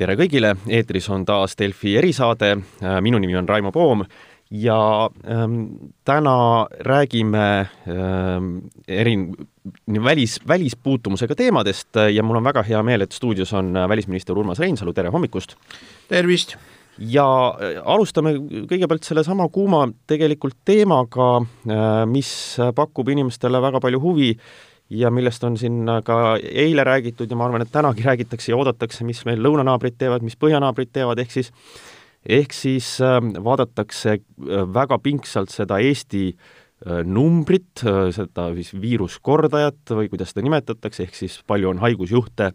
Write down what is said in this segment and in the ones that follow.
tere kõigile, eetris on taas Delfi erisaade, minu nimi on Raimo Poom ja ähm, täna räägime ähm, eri välis, välispuutumusega teemadest ja mul on väga hea meel, et stuudios on välisminister Urmas Reinsalu, tere hommikust! tervist! ja äh, alustame kõigepealt sellesama kuuma tegelikult teemaga, äh, mis pakub inimestele väga palju huvi ja millest on siin ka eile räägitud ja ma arvan, et tänagi räägitakse ja oodatakse, mis meil lõunanaabrid teevad, mis põhjanaabrid teevad, ehk siis ehk siis äh, vaadatakse äh, väga pingsalt seda Eesti äh, numbrit, seda siis viiruskordajat või kuidas seda nimetatakse, ehk siis palju on haigusjuhte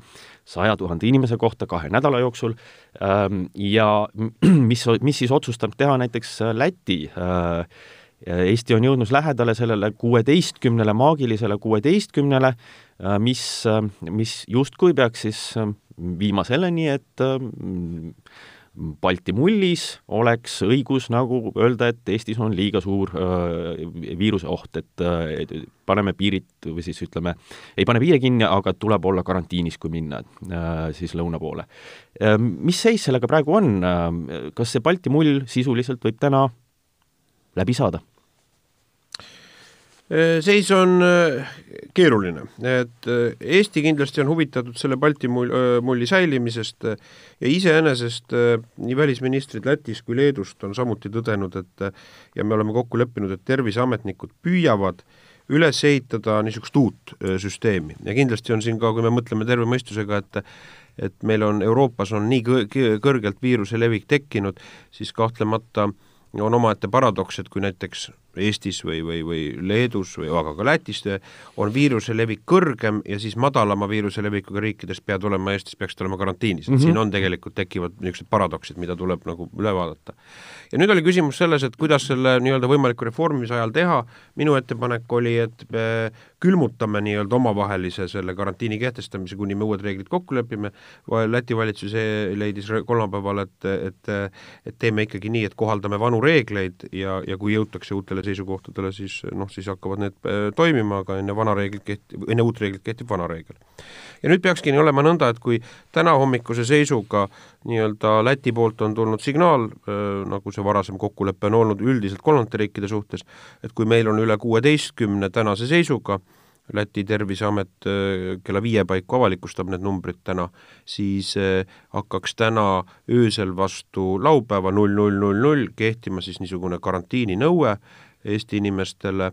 saja tuhande inimese kohta kahe nädala jooksul ähm, ja mis, mis siis otsustab teha näiteks Läti Eesti on jõudnud lähedale sellele kuueteistkümnele, maagilisele kuueteistkümnele, mis, mis justkui peaks siis viima selleni, et Balti mullis oleks õigus nagu öelda, et Eestis on liiga suur äh, viiruse oht, et äh, paneme piirid või siis ütleme, ei pane piire kinni, aga tuleb olla karantiinis, kui minna äh, siis lõuna poole äh,. mis seis sellega praegu on äh,, kas see Balti mull sisuliselt võib täna läbi saada? Äh, seis on äh, keeruline, et äh, Eesti kindlasti on huvitatud selle Balti mulli säilimisest ja iseenesest nii välisministrid Lätis kui Leedust on samuti tõdenud, et ja me oleme kokku leppinud, et terviseametnikud püüavad üles ehitada niisugust uut süsteemi. Ja kindlasti on siin ka, kui me mõtleme terve mõistusega, et et meil on Euroopas on nii kõrgelt viiruse levik tekkinud, siis kahtlemata on omaette paradoks, et kui näiteks Eestis või, või, või Leedus või aga ka Lätis on viiruse levik kõrgem ja siis madalama viiruse levikuga riikides peavad olema, Eestis peaksid olema karantiinis, et mm -hmm. siin on tegelikult, tekivad niisugused paradoksid, mida tuleb nagu üle vaadata. ja nüüd oli küsimus selles, et kuidas selle nii-öelda võimaliku reformimise ajal teha, minu ettepanek oli, et me külmutame nii-öelda omavahelise selle karantiini kehtestamise, kuni me uued reeglid kokku lepime, Läti valitsus leidis kolmapäeval, et, et et teeme ikkagi nii, et kohaldame vanu reegleid ja, ja kui jõutakse uutele seisukohtadele, siis noh, siis hakkavad need äh, toimima, aga enne vana reeglit kehtib, enne uut reeglit kehtib vana reegel. ja nüüd peakski nii olema nõnda, et kui tänahommikuse seisuga nii-öelda Läti poolt on tulnud signaal, äh, nagu see varasem kokkulepe on olnud üldiselt kolmandate riikide suhtes, et kui meil on üle kuueteistkümne tänase seisuga, Läti terviseamet kella viie paiku avalikustab need numbrid täna, siis hakkaks täna öösel vastu laupäeva null null null null kehtima siis niisugune karantiininõue Eesti inimestele,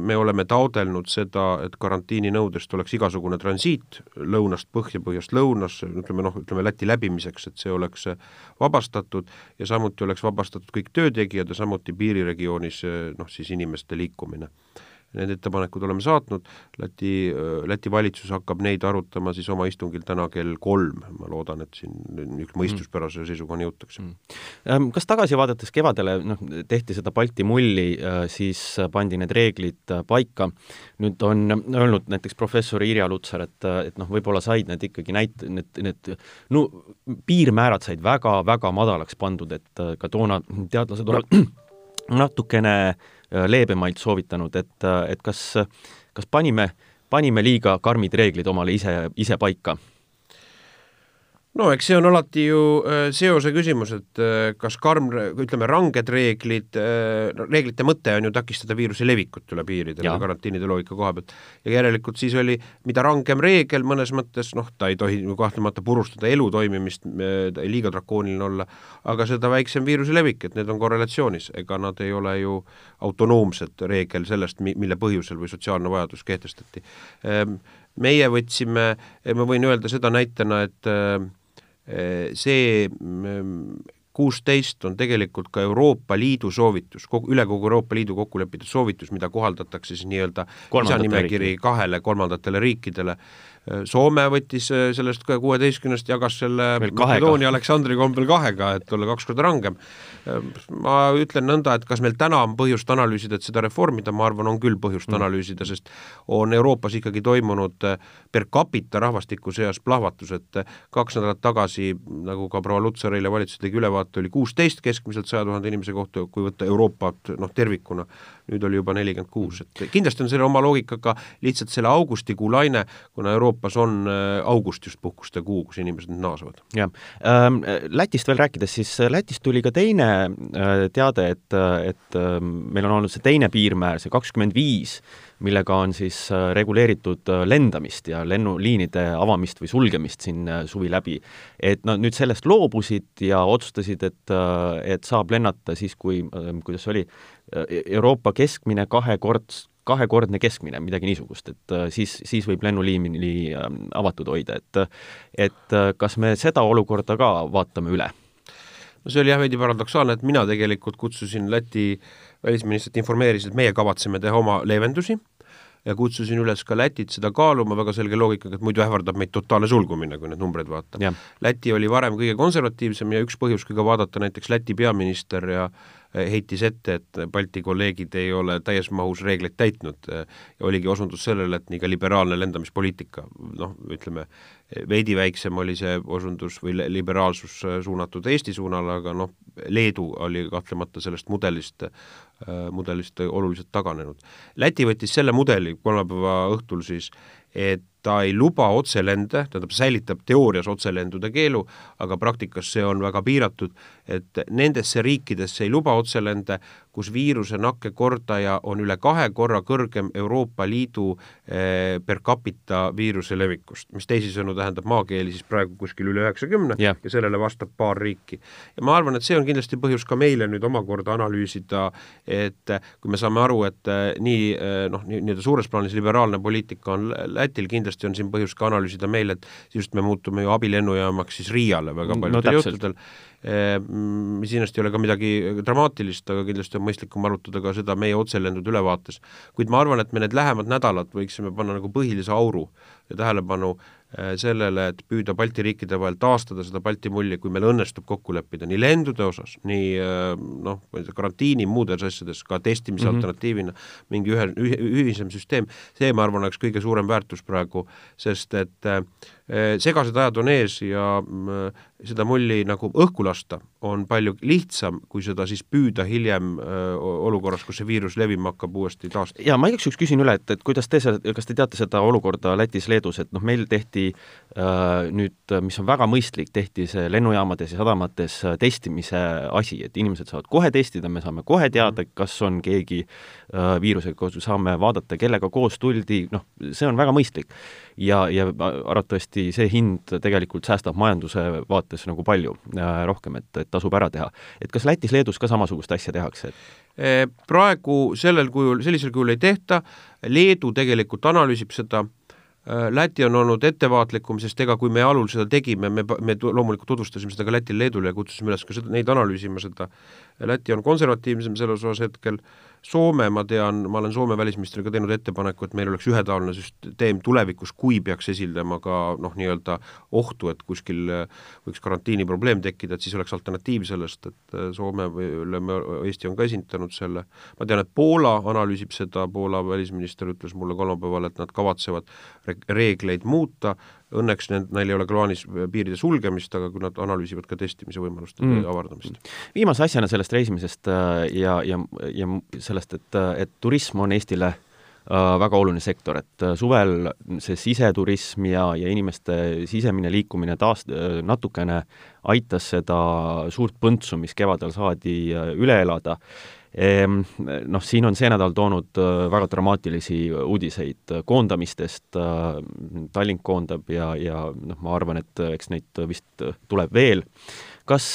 me oleme taodelnud seda, et karantiininõudest oleks igasugune transiit lõunast põhja, põhjast lõunasse, ütleme noh, ütleme Läti läbimiseks, et see oleks vabastatud ja samuti oleks vabastatud kõik töötegijad ja samuti piiriregioonis noh, siis inimeste liikumine Need ettepanekud oleme saatnud, Läti, Läti valitsus hakkab neid arutama siis oma istungil täna kell kolm, ma loodan, et siin niisugune mõistuspärase mm. seisukohani jõutakse. Mm. Ähm, kas tagasi vaadates kevadele, noh, tehti seda Balti mulli, äh, siis pandi need reeglid äh, paika, nüüd on öelnud näiteks professor Irja Lutsar, et, äh, et noh, võib-olla said need ikkagi näit-, need, need no piirmäärad said väga-väga madalaks pandud, et ka toona teadlased olevat natukene leebemaid soovitanud, et, äh, et kas, kas panime, panime liiga karmid reeglid omale ise, ise paika no eks see on alati ju äh, seose küsimus, et äh, kas karm, ütleme, ranged reeglid äh,, reeglite mõte on ju takistada viiruse levikut üle piiride karantiinide loogika koha pealt. ja järelikult siis oli, mida rangem reegel mõnes mõttes, noh, ta ei tohi ju kahtlemata purustada elu toimimist äh,, liiga drakooniline olla, aga seda väiksem viiruse levik, et need on korrelatsioonis, ega nad ei ole ju autonoomsed reegel sellest, mille põhjusel või sotsiaalne vajadus kehtestati äh,. meie võtsime, ma võin öelda seda näitena, et äh, see mm, kuusteist on tegelikult ka Euroopa Liidu soovitus, kogu, üle kogu Euroopa Liidu kokku lepitud soovitus, mida kohaldatakse siis nii-öelda lisanimekiri kahele kolmandatele riikidele Soome võttis äh, sellest kuueteistkümnest, jagas selle Makedoonia Aleksandri kombel kahega, et olla kaks korda rangem. Äh, ma ütlen nõnda, et kas meil täna on põhjust analüüsida, et seda reformida, ma arvan, on küll põhjust mm. analüüsida, sest on Euroopas ikkagi toimunud äh, per capita rahvastiku seas plahvatus, et kaks nädalat tagasi, nagu ka proua Lutsar eile valitsus tegi ülevaate, oli kuusteist keskmiselt saja tuhande inimese kohta, kui võtta Euroopat noh, tervikuna, nüüd oli juba nelikümmend kuus, et kindlasti on selle oma loogikaga lihtsalt selle augustikuu laine, kuna Euroopa Euroopas on august just puhkuste kuu, kus inimesed nüüd naasevad. jah, ähm, Lätist veel rääkides, siis Lätist tuli ka teine teade, et, et ähm, meil on olnud see teine piirmäär, see kakskümmend viis, millega on siis reguleeritud lendamist ja lennuliinide avamist või sulgemist siin suvi läbi. et nad nüüd sellest loobusid ja otsustasid, et, et saab lennata siis, kui, kuidas see oli, Euroopa keskmine kahekord, kahekordne keskmine, midagi niisugust, et äh, siis, siis võib lennuliini ähm, avatud hoida, et et äh, kas me seda olukorda ka vaatame üle? no see oli jah, veidi paradoksaalne, et mina tegelikult kutsusin Läti välisministrit, informeerisin, et meie kavatseme teha oma leevendusi ja kutsusin üles ka Lätit seda kaaluma väga selge loogikaga, et muidu ähvardab meid totaalne sulgumine, kui neid numbreid vaadata. Läti oli varem kõige konservatiivsem ja üks põhjus, kui ka vaadata näiteks Läti peaminister ja heitis ette, et Balti kolleegid ei ole täies mahus reegleid täitnud ja oligi osundus sellele, et nii ka liberaalne lendamispoliitika, noh, ütleme, veidi väiksem oli see osundus või liberaalsus suunatud Eesti suunale, aga noh, Leedu oli kahtlemata sellest mudelist, mudelist oluliselt taganenud. Läti võttis selle mudeli kolmapäeva õhtul siis, et ta ei luba otselende, tähendab, säilitab teoorias otselendude keelu, aga praktikas see on väga piiratud, et nendesse riikidesse ei luba otselende, kus viiruse nakkekordaja on üle kahe korra kõrgem Euroopa Liidu eh, per capita viiruse levikust, mis teisisõnu tähendab maakeeli siis praegu kuskil üle üheksakümne yeah. ja sellele vastab paar riiki. ja ma arvan, et see on kindlasti põhjus ka meile nüüd omakorda analüüsida, et kui me saame aru, et eh, nii eh, noh, nii-öelda suures plaanis liberaalne poliitika on Lätil, kindlasti on siin põhjust ka analüüsida meil, et just me muutume ju abilennujaamaks siis Riiale väga paljudel no, juhtudel Ehm, mis iseenesest ei ole ka midagi dramaatilist, aga kindlasti on mõistlikum arutada ka seda meie otselendude ülevaates. kuid ma arvan, et me need lähemad nädalad võiksime panna nagu põhilise auru ja tähelepanu Äh, sellele, et püüda Balti riikide vahel taastada seda Balti mulli, kui meil õnnestub kokku leppida nii lendude osas, nii äh, noh, karantiini, muudes asjades, ka testimise mm -hmm. alternatiivina, mingi ühe, ühe, ühisem süsteem, see, ma arvan, oleks kõige suurem väärtus praegu, sest et äh, segased ajad on ees ja seda mulli nagu õhku lasta on palju lihtsam, kui seda siis püüda hiljem öö, olukorras, kus see viirus levima hakkab, uuesti taastada. jaa, ma igaks juhuks küsin üle, et, et kuidas te seal, kas te teate seda olukorda Lätis, Leedus, et noh, meil tehti äh, nüüd, mis on väga mõistlik, tehti see lennujaamades ja sadamates äh, testimise asi, et inimesed saavad kohe testida, me saame kohe teada, mhm. kas on keegi äh, viirusega koos, saame vaadata, kellega koos tuldi, noh, see on väga mõistlik. ja, ja arvatavasti see hind tegelikult säästab majanduse vaates nagu palju äh, rohkem, et, et tasub ära teha. et kas Lätis-Leedus ka samasugust asja tehakse, eh, praegu sellel kujul, sellisel kujul ei tehta, Leedu tegelikult analüüsib seda, eh, Läti on olnud ettevaatlikum, sest ega kui me alul seda tegime, me, me loomulikult tutvustasime seda ka Lätil-Leedule ja kutsusime üles ka seda, neid analüüsima seda, Läti on konservatiivsem selles osas hetkel, Soome, ma tean, ma olen Soome välisministriga teinud ettepaneku, et meil oleks ühetaoline süsteem tulevikus, kui peaks esinema ka noh, nii-öelda ohtu, et kuskil võiks karantiini probleem tekkida, et siis oleks alternatiiv sellest, et Soome või ütleme, Eesti on ka esindanud selle, ma tean, et Poola analüüsib seda, Poola välisminister ütles mulle kolmapäeval, et nad kavatsevad reegleid muuta, õnneks need, neil ei ole plaanis piiride sulgemist, aga kui nad analüüsivad ka testimise võimaluste mm. avardamist. viimase asjana sellest reisimisest äh, ja, ja, ja sellest, et, et turism on Eestile äh, väga oluline sektor, et äh, suvel see siseturism ja, ja inimeste sisemine liikumine taas natukene aitas seda suurt põntsu, mis kevadel saadi üle elada noh, siin on see nädal toonud äh, väga dramaatilisi uudiseid koondamistest, äh, Tallink koondab ja, ja noh, ma arvan, et eks neid vist tuleb veel. kas,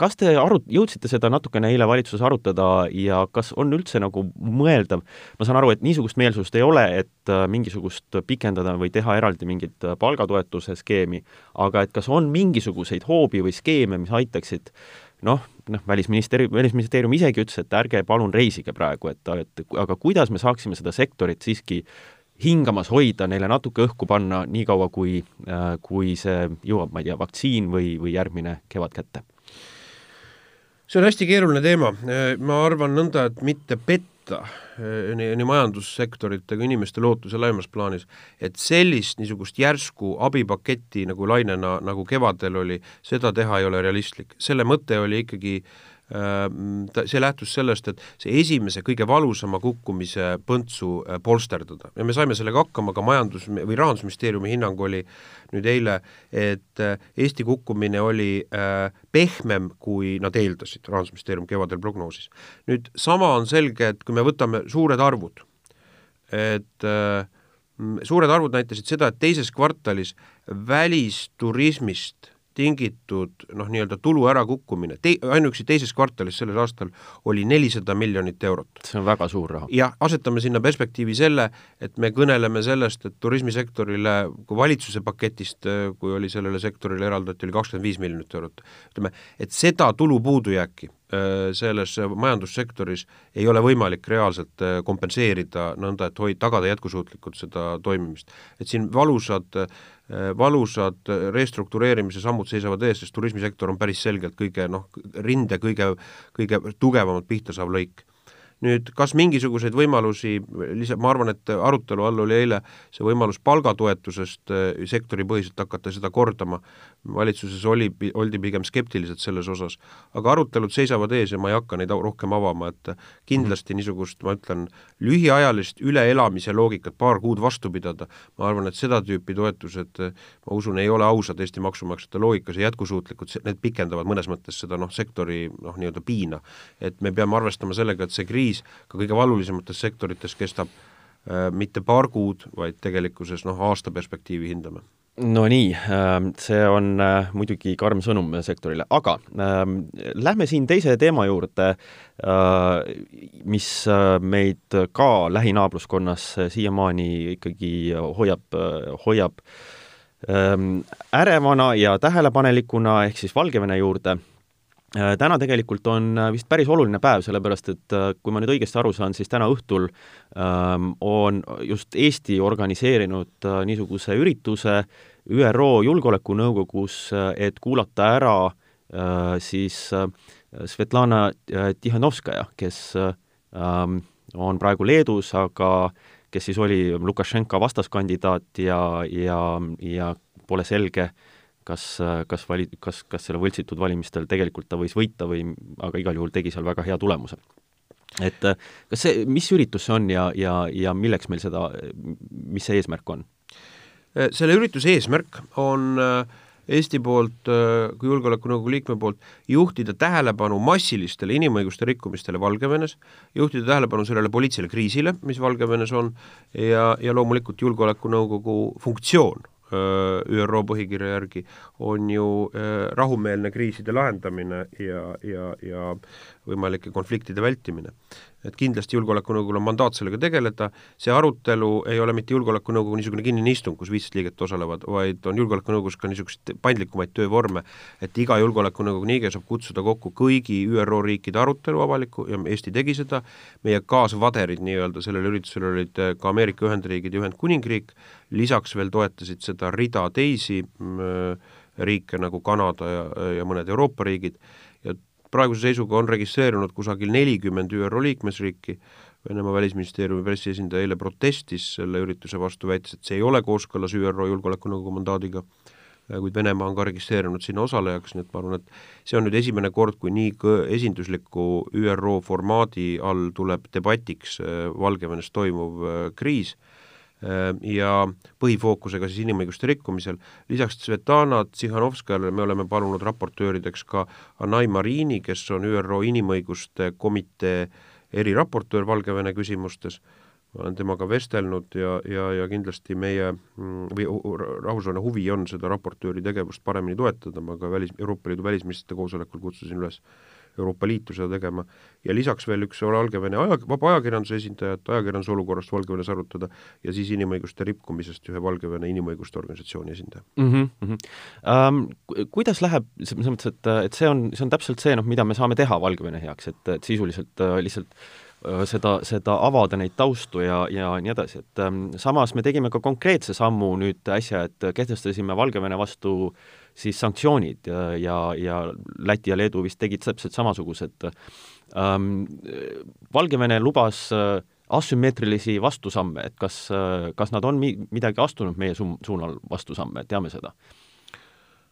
kas te arut-, jõudsite seda natukene eile valitsuses arutada ja kas on üldse nagu mõeldav, ma saan aru, et niisugust meelsust ei ole, et äh, mingisugust pikendada või teha eraldi mingit palgatoetuse skeemi, aga et kas on mingisuguseid hoobi või skeeme, mis aitaksid noh, noh, välisministeerium, välisministeerium isegi ütles, et ärge palun reisige praegu, et, et aga kuidas me saaksime seda sektorit siiski hingamas hoida, neile natuke õhku panna, niikaua kui, äh, kui see jõuab, ma ei tea, vaktsiin või, või järgmine kevad kätte? see on hästi keeruline teema, ma arvan nõnda, et mitte petta Eh, nii, nii majandussektorite kui inimeste lootuse laiemas plaanis, et sellist niisugust järsku abipaketti nagu lainena, nagu kevadel oli, seda teha ei ole realistlik. selle mõte oli ikkagi ta, see lähtus sellest, et see esimese kõige valusama kukkumise põntsu polsterdada ja me saime sellega hakkama, ka majandus- või Rahandusministeeriumi hinnang oli nüüd eile, et Eesti kukkumine oli pehmem, kui nad eeldasid, Rahandusministeerium kevadel prognoosis. nüüd sama on selge, et kui me võtame suured arvud, et äh, suured arvud näitasid seda, et teises kvartalis välisturismist tingitud noh, nii-öelda tulu ärakukkumine, tei-, ainuüksi teises kvartalis sellel aastal oli nelisada miljonit eurot. see on väga suur raha. jah, asetame sinna perspektiivi selle, et me kõneleme sellest, et turismisektorile, kui valitsuse paketist, kui oli sellele sektorile eraldati, oli kakskümmend viis miljonit eurot, ütleme, et seda tulu puudujääki Äh, selles majandussektoris ei ole võimalik reaalselt äh, kompenseerida nõnda, et hoid-, tagada jätkusuutlikult seda toimimist. et siin valusad, äh, valusad restruktureerimise sammud seisavad ees, sest turismisektor on päris selgelt kõige noh, rinde kõige, kõige tugevamalt pihta saav lõik. Nüüd kas mingisuguseid võimalusi, lisa, ma arvan, et arutelu all oli eile see võimalus palgatoetusest eh, sektoripõhiselt hakata seda kordama, valitsuses oli, oldi pigem skeptilised selles osas, aga arutelud seisavad ees ja ma ei hakka neid rohkem avama, et kindlasti niisugust, ma ütlen, lühiajalist üleelamise loogikat paar kuud vastu pidada, ma arvan, et seda tüüpi toetused, ma usun, ei ole ausad Eesti maksumaksjate loogikas ja jätkusuutlikud, need pikendavad mõnes mõttes seda noh, sektori noh, nii-öelda piina. et me peame arvestama sellega, et see kriis kriis ka kõige valulisemates sektorites kestab äh, mitte paar kuud, vaid tegelikkuses noh, aasta perspektiivi hindame no nii, ähm, see on äh, muidugi karm sõnum sektorile, aga ähm, lähme siin teise teema juurde, äh, mis meid ka lähinaabruskonnas siiamaani ikkagi hoiab, hoiab ähm, ärevana ja tähelepanelikuna, ehk siis Valgevene juurde. Äh, täna tegelikult on äh, vist päris oluline päev, sellepärast et äh, kui ma nüüd õigesti aru saan, siis täna õhtul on just Eesti organiseerinud äh, niisuguse ürituse ÜRO Julgeolekunõukogus, et kuulata ära äh, siis äh, Svetlana Tihanovskaja, kes ähm, on praegu Leedus, aga kes siis oli Lukašenka vastaskandidaat ja, ja, ja pole selge äh, kas, kas vali-, kas, kas selle võltsitud valimistel tegelikult ta võis võita või aga igal juhul tegi seal väga hea tulemuse. et kas see, mis üritus see on ja, ja, ja milleks meil seda, mis see eesmärk on? Selle ürituse eesmärk on Eesti poolt kui Julgeolekunõukogu liikme poolt juhtida tähelepanu massilistele inimõiguste rikkumistele Valgevenes, juhtida tähelepanu sellele poliitilisele kriisile, mis Valgevenes on, ja, ja loomulikult Julgeolekunõukogu funktsioon ÜRO põhikirja järgi, on ju rahumeelne kriiside lahendamine ja, ja, ja võimalike konfliktide vältimine et kindlasti Julgeolekunõukogul on mandaat sellega tegeleda, see arutelu ei ole mitte Julgeolekunõukogu niisugune kinnine istung, kus viisteist liiget osalevad, vaid on Julgeolekunõukogus ka niisuguseid paindlikumaid töövorme, et iga Julgeolekunõukogu liige saab kutsuda kokku kõigi ÜRO riikide arutelu avalikku ja Eesti tegi seda, meie kaasvaderid nii-öelda sellel üritusel olid ka Ameerika Ühendriigid ja Ühendkuningriik, lisaks veel toetasid seda rida teisi mm, riike nagu Kanada ja, ja mõned Euroopa riigid, praeguse seisuga on registreerunud kusagil nelikümmend ÜRO liikmesriiki, Venemaa välisministeeriumi pressiesindaja eile protestis selle ürituse vastu, väites, et see ei ole kooskõlas ÜRO Julgeolekunõukogu mandaadiga, kuid Venemaa on ka registreerunud sinna osalejaks, nii et ma arvan, et see on nüüd esimene kord, kui nii esindusliku ÜRO formaadi all tuleb debatiks äh, Valgevenes toimuv äh, kriis ja põhifookusega siis inimõiguste rikkumisel. lisaks Svetlana Tsihhanovskajale me oleme palunud raportöörideks ka Anai Marini, kes on ÜRO Inimõiguste Komitee eriraportöör Valgevene küsimustes, ma olen temaga vestelnud ja, ja, ja kindlasti meie mm, või rahvusvaheline huvi on seda raportööri tegevust paremini toetada, ma ka välis, Euroopa Liidu välisministrite koosolekul kutsusin üles Euroopa Liitu seda tegema, ja lisaks veel üks Valgevene aja, vaba ajakirjanduse esindajat ajakirjanduse olukorrast Valgevenes arutada ja siis inimõiguste rikkumisest ühe Valgevene inimõiguste organisatsiooni esindaja mm. -hmm. Um, kuidas läheb, selles mõttes, et, et see on, see on täpselt see, noh, mida me saame teha Valgevene heaks, et, et sisuliselt uh, lihtsalt uh, seda, seda avada, neid taustu ja, ja nii edasi, et um, samas me tegime ka konkreetse sammu nüüd äsja, et kehtestasime Valgevene vastu uh, siis sanktsioonid ja, ja, ja Läti ja Leedu vist tegid täpselt samasugused ähm,. Valgevene lubas äh, asümmeetrilisi vastusamme, et kas, äh, kas nad on mi-, midagi astunud meie su-, suunal vastusamme, teame seda?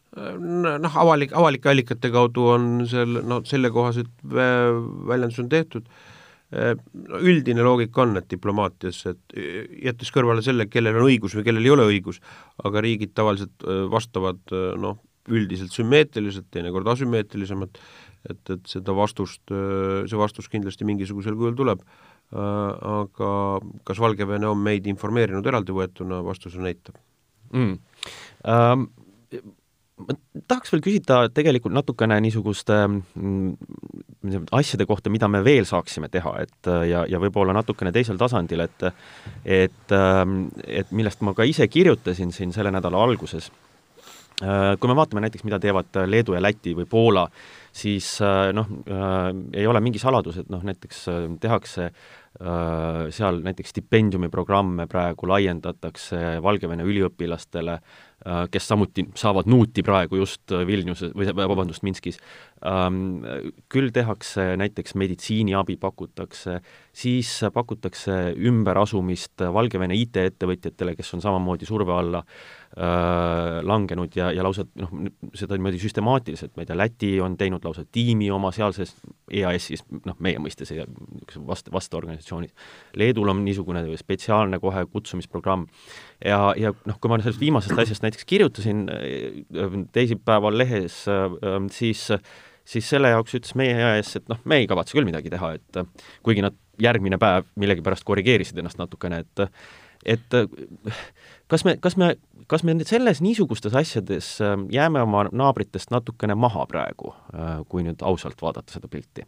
noh, avalik, avalike allikate kaudu on seal, no sellekohased väljendused on tehtud, no üldine loogika on, et diplomaatias, et jättes kõrvale selle, kellel on õigus või kellel ei ole õigus, aga riigid tavaliselt vastavad noh, üldiselt sümmeetriliselt, teinekord asümmeetrilisemalt, et, et seda vastust, see vastus kindlasti mingisugusel kujul tuleb, aga kas Valgevene on meid informeerinud eraldi võetuna, vastus on eitav. Mm.. Um ma tahaks veel küsida tegelikult natukene niisuguste mm, asjade kohta, mida me veel saaksime teha, et ja, ja võib-olla natukene teisel tasandil, et et, ähm, et millest ma ka ise kirjutasin siin selle nädala alguses. Äh, kui me vaatame näiteks, mida teevad Leedu ja Läti või Poola, siis äh, noh äh,, ei ole mingi saladus, et noh, näiteks äh, tehakse äh, seal näiteks stipendiumiprogramme praegu laiendatakse Valgevene üliõpilastele äh, Äh, kes samuti saavad nuuti praegu just äh, Vilniuses või vabandust, Minskis. Ähm, küll tehakse näiteks meditsiiniabi pakutakse, siis pakutakse ümberasumist Valgevene IT-ettevõtjatele, kes on samamoodi surve alla äh, langenud ja, ja lausa noh, seda niimoodi süstemaatiliselt, ma ei tea, Läti on teinud lausa tiimi oma sealses EAS-is, noh, meie mõistes vast-, vastuorganisatsioonis. Leedul on niisugune spetsiaalne kohe kutsumisprogramm ja, ja noh, kui ma sellest viimasest asjast näiteks kirjutasin äh, teisipäeval lehes, siis siis selle jaoks ütles meie EAS, et noh, me ei kavatse küll midagi teha, et kuigi nad järgmine päev millegipärast korrigeerisid ennast natukene, et et kas me, kas me, kas me selles niisugustes asjades jääme oma naabritest natukene maha praegu, kui nüüd ausalt vaadata seda pilti?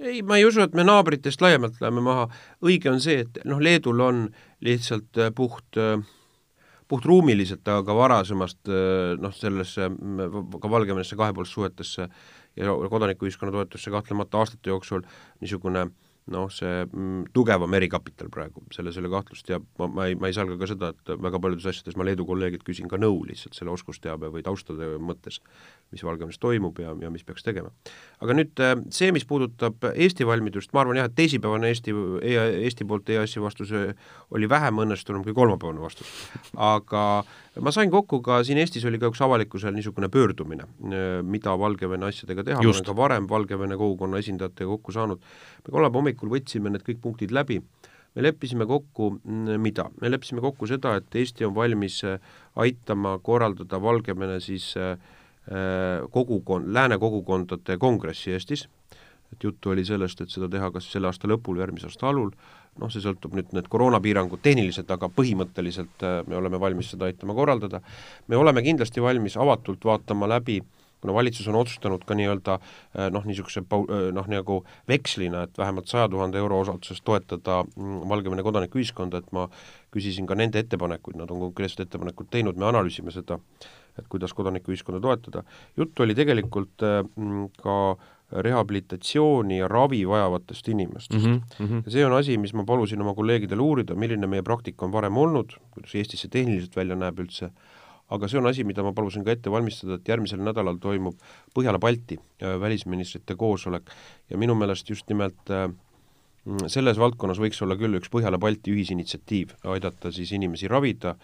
ei, ma ei usu, et me naabritest laiemalt läheme maha, õige on see, et noh, Leedul on lihtsalt puht äh, puhtruumiliselt, aga varasemast noh, sellesse ka Valgevenesse kahepoolsesse suhetesse ja kodanikuühiskonna toetusse kahtlemata aastate jooksul niisugune äh, noh, see mm, tugevam erikapital praegu, selles ei ole kahtlust ja ma, ma ei, ma ei salga ka seda, et väga paljudes asjades ma Leedu kolleegilt küsin ka nõu lihtsalt selle oskusteabe või taustade mõttes, mis Valgevenes toimub ja, ja mis peaks tegema. aga nüüd äh, see, mis puudutab Eesti valmidust, ma arvan jah, et teisipäevane Eesti e, Eesti poolt EAS-i vastus oli vähem õnnestunum kui kolmapäevane vastus. aga ma sain kokku ka, siin Eestis oli ka üks avalikkusel niisugune pöördumine, mida Valgevene asjadega teha, ma olen ka varem Valgevene kogukonna esindajatega kokku saanud, me kolmapäeva hommikul võtsime need kõik punktid läbi, me leppisime kokku mida? me leppisime kokku seda, et Eesti on valmis äh, aitama korraldada Valgevene siis äh, äh, kogukon-, lääne kogukondade kongressi Eestis, et juttu oli sellest, et seda teha kas selle aasta lõpul või järgmise aasta alul, noh, see sõltub nüüd, need koroonapiirangud tehniliselt, aga põhimõtteliselt äh, me oleme valmis seda aitama korraldada. me oleme kindlasti valmis avatult vaatama läbi kuna valitsus on otsustanud ka nii-öelda äh, noh, niisuguse äh, noh, nagu vekslina, et vähemalt saja tuhande euro osalduses toetada mm, Valgevene kodanikuühiskonda, et ma küsisin ka nende ettepanekuid, nad on konkreetsed ettepanekud teinud, me analüüsime seda, et kuidas kodanikuühiskonda toetada. juttu oli tegelikult mm, ka äh, rehabilitatsiooni ja ravi vajavatest inimestest mm. -hmm. ja see on asi, mis ma palusin oma kolleegidel uurida, milline meie praktika on varem olnud, kuidas Eestis see tehniliselt välja näeb üldse, aga see on asi, mida ma palusin ka ette valmistada, et järgmisel nädalal toimub Põhjala-Balti äh, välisministrite koosolek ja minu meelest just nimelt äh, selles valdkonnas võiks olla küll üks Põhjala-Balti ühisinitsiatiiv, aidata siis inimesi ravida,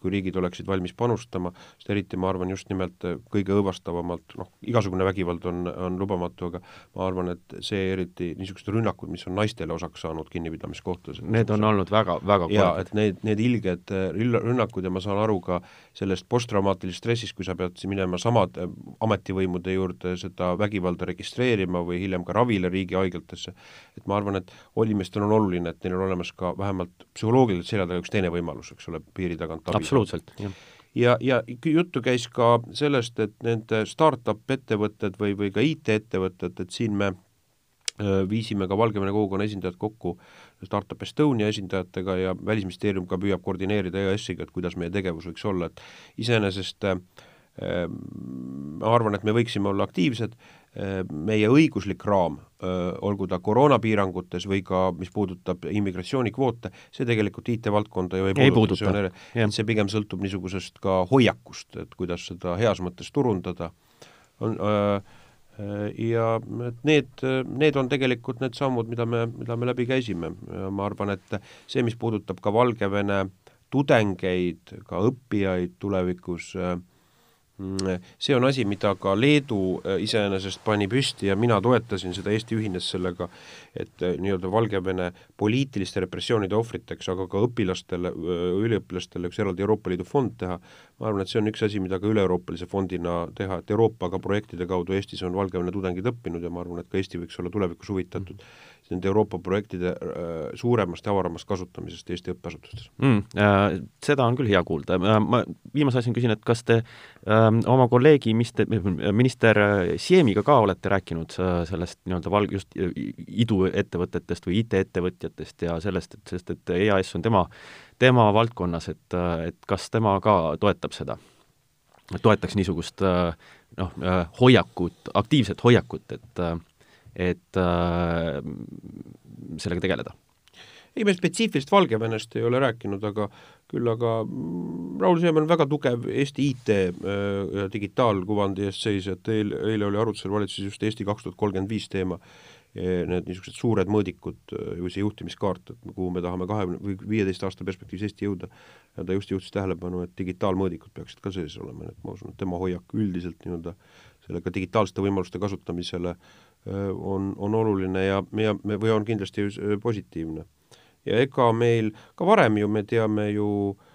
kui riigid oleksid valmis panustama, sest eriti ma arvan just nimelt äh, kõige õõvastavamalt, noh, igasugune vägivald on, on lubamatu, aga ma arvan, et see eriti, niisugused rünnakud, mis on naistele osaks saanud kinnipidamiskohtades. Need on olnud väga, väga jaa, et need, need ilged äh, rünnakud ja ma saan aru ka sellest posttraumaatilisest stressist, kui sa pead minema samad äh, ametivõimude juurde seda vägivalda registreerima või hiljem ka ravile riigihaiglatesse, et ma arvan, et inimestel on oluline, et neil on olemas ka vähemalt psühholoogiliselt selja taga üks teine võimalus, eks ole, piiri tagant abi absoluutselt, jah. Ja, ja juttu käis ka sellest, et need startup ettevõtted või, või ka IT-ettevõtted, et siin me viisime ka Valgevene kogukonna esindajad kokku Startup Estonia esindajatega ja Välisministeerium ka püüab koordineerida EAS-iga, et kuidas meie tegevus võiks olla, et iseenesest äh, ma arvan, et me võiksime olla aktiivsed, meie õiguslik raam, olgu ta koroonapiirangutes või ka mis puudutab immigratsioonikvoote, see tegelikult IT-valdkonda ju ei, ei puuduta, see on, et see pigem sõltub niisugusest ka hoiakust, et kuidas seda heas mõttes turundada, on ja et need, need on tegelikult need sammud, mida me, mida me läbi käisime. Ja ma arvan, et see, mis puudutab ka Valgevene tudengeid, ka õppijaid tulevikus äh, see on asi, mida ka Leedu äh, iseenesest pani püsti ja mina toetasin seda, Eesti ühines sellega, et äh, nii-öelda Valgevene poliitiliste repressioonide ohvriteks, aga ka õpilastele, äh, üliõpilastele üks eraldi Euroopa Liidu fond teha, ma arvan, et see on üks asi, mida ka üle-euroopalise fondina teha, et Euroopaga projektide kaudu Eestis on Valgevene tudengid õppinud ja ma arvan, et ka Eesti võiks olla tulevikus huvitatud nende Euroopa projektide äh, suuremast ja avaramast kasutamisest Eesti õppeasutustes mm,? Äh, seda on küll hea kuulda äh,. ma viimase asjana küsin, et kas te äh, oma kolleegi mister, minister Siemiga ka olete rääkinud äh, sellest nii-öelda valg-, just iduettevõtetest või IT-ettevõtjatest ja sellest, et sest et EAS on tema, tema valdkonnas, et, äh, et kas tema ka toetab seda? toetaks niisugust äh, noh, äh, hoiakut, aktiivset hoiakut, et et äh, sellega tegeleda? ei, me spetsiifiliselt Valgevenest ei ole rääkinud, aga küll aga mm, Raul Siem on väga tugev Eesti IT äh, ja digitaalkuvandi eest seisja, et eile, eile oli arutusel valitsuses just Eesti kaks tuhat kolmkümmend viis teema, need niisugused suured mõõdikud äh, või see juhtimiskaart, et kuhu me tahame kahekümne või viieteist aasta perspektiivis Eesti jõuda, ja ta just juhtis tähelepanu, et digitaalmõõdikud peaksid ka sees olema, nii et ma usun, et tema hoiak üldiselt nii-öelda sellega digitaalsete võimaluste kasutamisele on, on oluline ja, ja või on kindlasti positiivne. ja ega meil ka varem ju, me teame ju äh,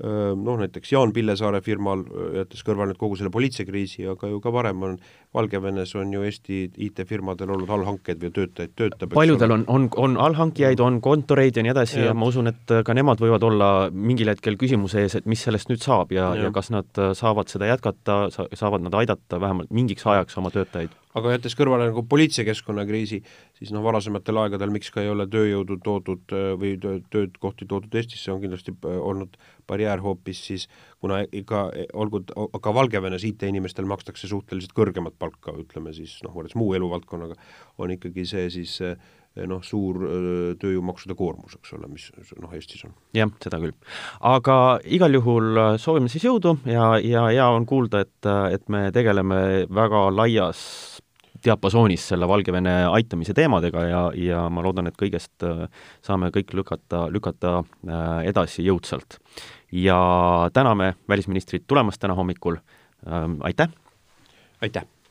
noh, näiteks Jaan Pillesaare firmal, jättes kõrvale nüüd kogu selle politseikriisi, aga ju ka varem on Valgevenes on ju Eesti IT-firmadel olnud allhankeid või töötajaid töötab. paljudel on, on, on allhankijaid, on kontoreid ja nii edasi ja. ja ma usun, et ka nemad võivad olla mingil hetkel küsimuse ees, et mis sellest nüüd saab ja, ja., ja kas nad saavad seda jätkata, saavad nad aidata vähemalt mingiks ajaks oma töötajaid aga jättes kõrvale nagu politseikeskkonna kriisi, siis noh, varasematel aegadel miks ka ei ole tööjõudu toodud või töökohti toodud Eestisse, on kindlasti olnud barjäär hoopis siis, kuna ikka olgu, ka Valgevenes IT-inimestel makstakse suhteliselt kõrgemat palka, ütleme siis noh, võrreldes muu eluvaldkonnaga, on ikkagi see siis noh, suur tööjõumaksude koormus, eks ole, mis noh, Eestis on. jah, seda küll. aga igal juhul soovime siis jõudu ja, ja hea on kuulda, et, et me tegeleme väga laias diapasoonis selle Valgevene aitamise teemadega ja, ja ma loodan, et kõigest äh, saame kõik lükata, lükata äh, edasi jõudsalt. ja täname välisministrit tulemast täna hommikul, ähm, aitäh! aitäh!